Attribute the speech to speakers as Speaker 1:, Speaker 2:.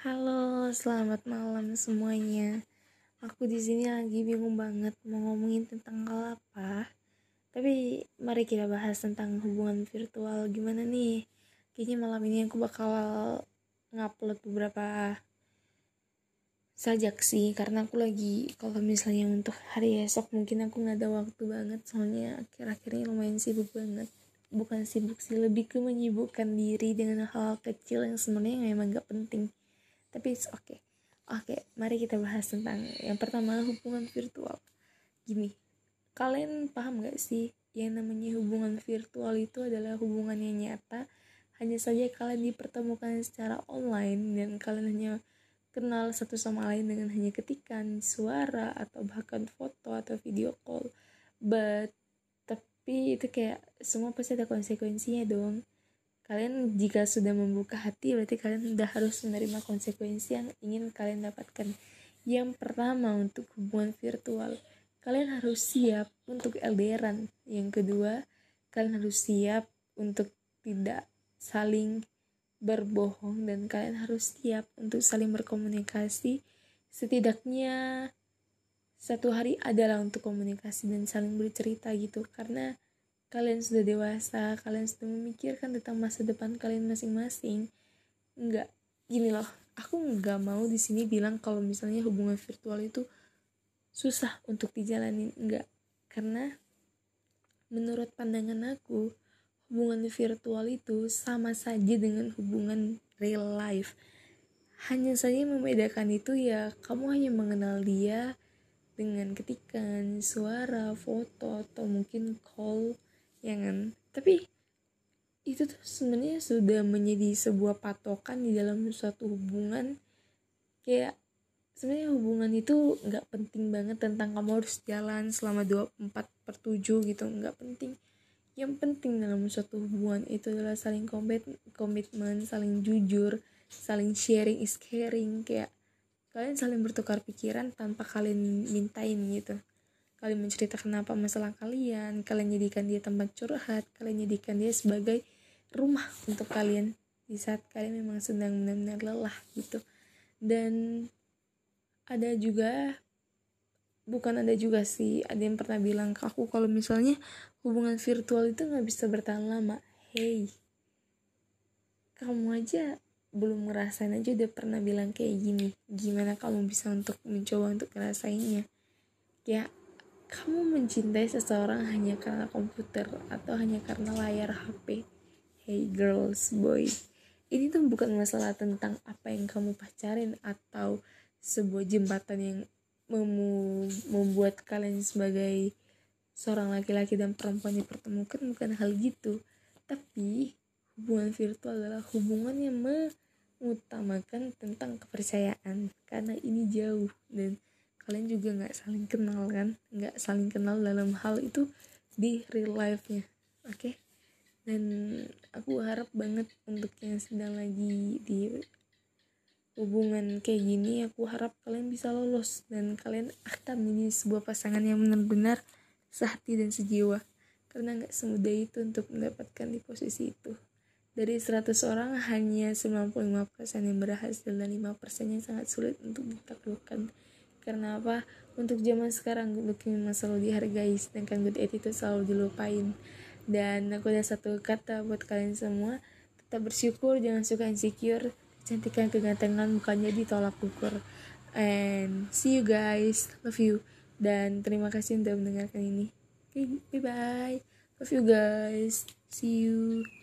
Speaker 1: Halo, selamat malam semuanya. Aku di sini lagi bingung banget mau ngomongin tentang hal apa. Tapi mari kita bahas tentang hubungan virtual gimana nih. Kayaknya malam ini aku bakal ngupload beberapa sajak sih karena aku lagi kalau misalnya untuk hari esok mungkin aku nggak ada waktu banget soalnya akhir-akhir ini lumayan sibuk banget bukan sibuk sih lebih ke menyibukkan diri dengan hal, -hal kecil yang sebenarnya memang gak penting tapi oke okay. oke okay, mari kita bahas tentang yang pertama hubungan virtual. Gini kalian paham gak sih yang namanya hubungan virtual itu adalah hubungan yang nyata? Hanya saja kalian dipertemukan secara online dan kalian hanya kenal satu sama lain dengan hanya ketikan suara atau bahkan foto atau video call. But tapi itu kayak semua pasti ada konsekuensinya dong kalian jika sudah membuka hati berarti kalian sudah harus menerima konsekuensi yang ingin kalian dapatkan. Yang pertama untuk hubungan virtual. Kalian harus siap untuk LDRan yang kedua kalian harus siap untuk tidak saling berbohong dan kalian harus siap untuk saling berkomunikasi. Setidaknya satu hari adalah untuk komunikasi dan saling bercerita gitu. Karena kalian sudah dewasa kalian sudah memikirkan tentang masa depan kalian masing-masing enggak gini loh aku nggak mau di sini bilang kalau misalnya hubungan virtual itu susah untuk dijalanin enggak karena menurut pandangan aku hubungan virtual itu sama saja dengan hubungan real life. Hanya saja membedakan itu ya kamu hanya mengenal dia dengan ketikan suara foto atau mungkin call ya kan? Tapi itu tuh sebenarnya sudah menjadi sebuah patokan di dalam suatu hubungan. Kayak sebenarnya hubungan itu nggak penting banget tentang kamu harus jalan selama 24 per 7 gitu. Nggak penting. Yang penting dalam suatu hubungan itu adalah saling komit komitmen saling jujur saling sharing is caring. Kayak kalian saling bertukar pikiran tanpa kalian mintain gitu kalian menceritakan apa masalah kalian kalian jadikan dia tempat curhat kalian jadikan dia sebagai rumah untuk kalian. Di saat kalian memang sedang benar-benar lelah gitu. Dan ada juga bukan ada juga sih ada yang pernah bilang ke aku kalau misalnya hubungan virtual itu nggak bisa bertahan lama. Hey kamu aja belum ngerasain aja udah pernah bilang kayak gini. Gimana kamu bisa untuk mencoba untuk ngerasainnya? Ya kamu mencintai seseorang hanya karena komputer atau hanya karena layar HP. Hey girls, boy. Ini tuh bukan masalah tentang apa yang kamu pacarin atau sebuah jembatan yang memu membuat kalian sebagai seorang laki-laki dan perempuan dipertemukan bukan hal gitu. Tapi hubungan virtual adalah hubungan yang mengutamakan tentang kepercayaan karena ini jauh dan kalian juga nggak saling kenal kan? Nggak saling kenal dalam hal itu di real life nya oke? Okay? dan aku harap banget untuk yang sedang lagi di hubungan kayak gini aku harap kalian bisa lolos dan kalian akan menjadi sebuah pasangan yang benar-benar sehati dan sejiwa. Karena nggak semudah itu untuk mendapatkan di posisi itu. Dari 100 orang hanya 95% yang berhasil dan 5% yang sangat sulit untuk ditaklukkan karena apa? Untuk zaman sekarang good memang selalu dihargai sedangkan good attitude selalu dilupain. Dan aku ada satu kata buat kalian semua tetap bersyukur jangan suka insecure. Kecantikan kegantengan bukannya ditolak ukur. And see you guys love you. Dan terima kasih untuk mendengarkan ini. Okay, bye bye love you guys. See you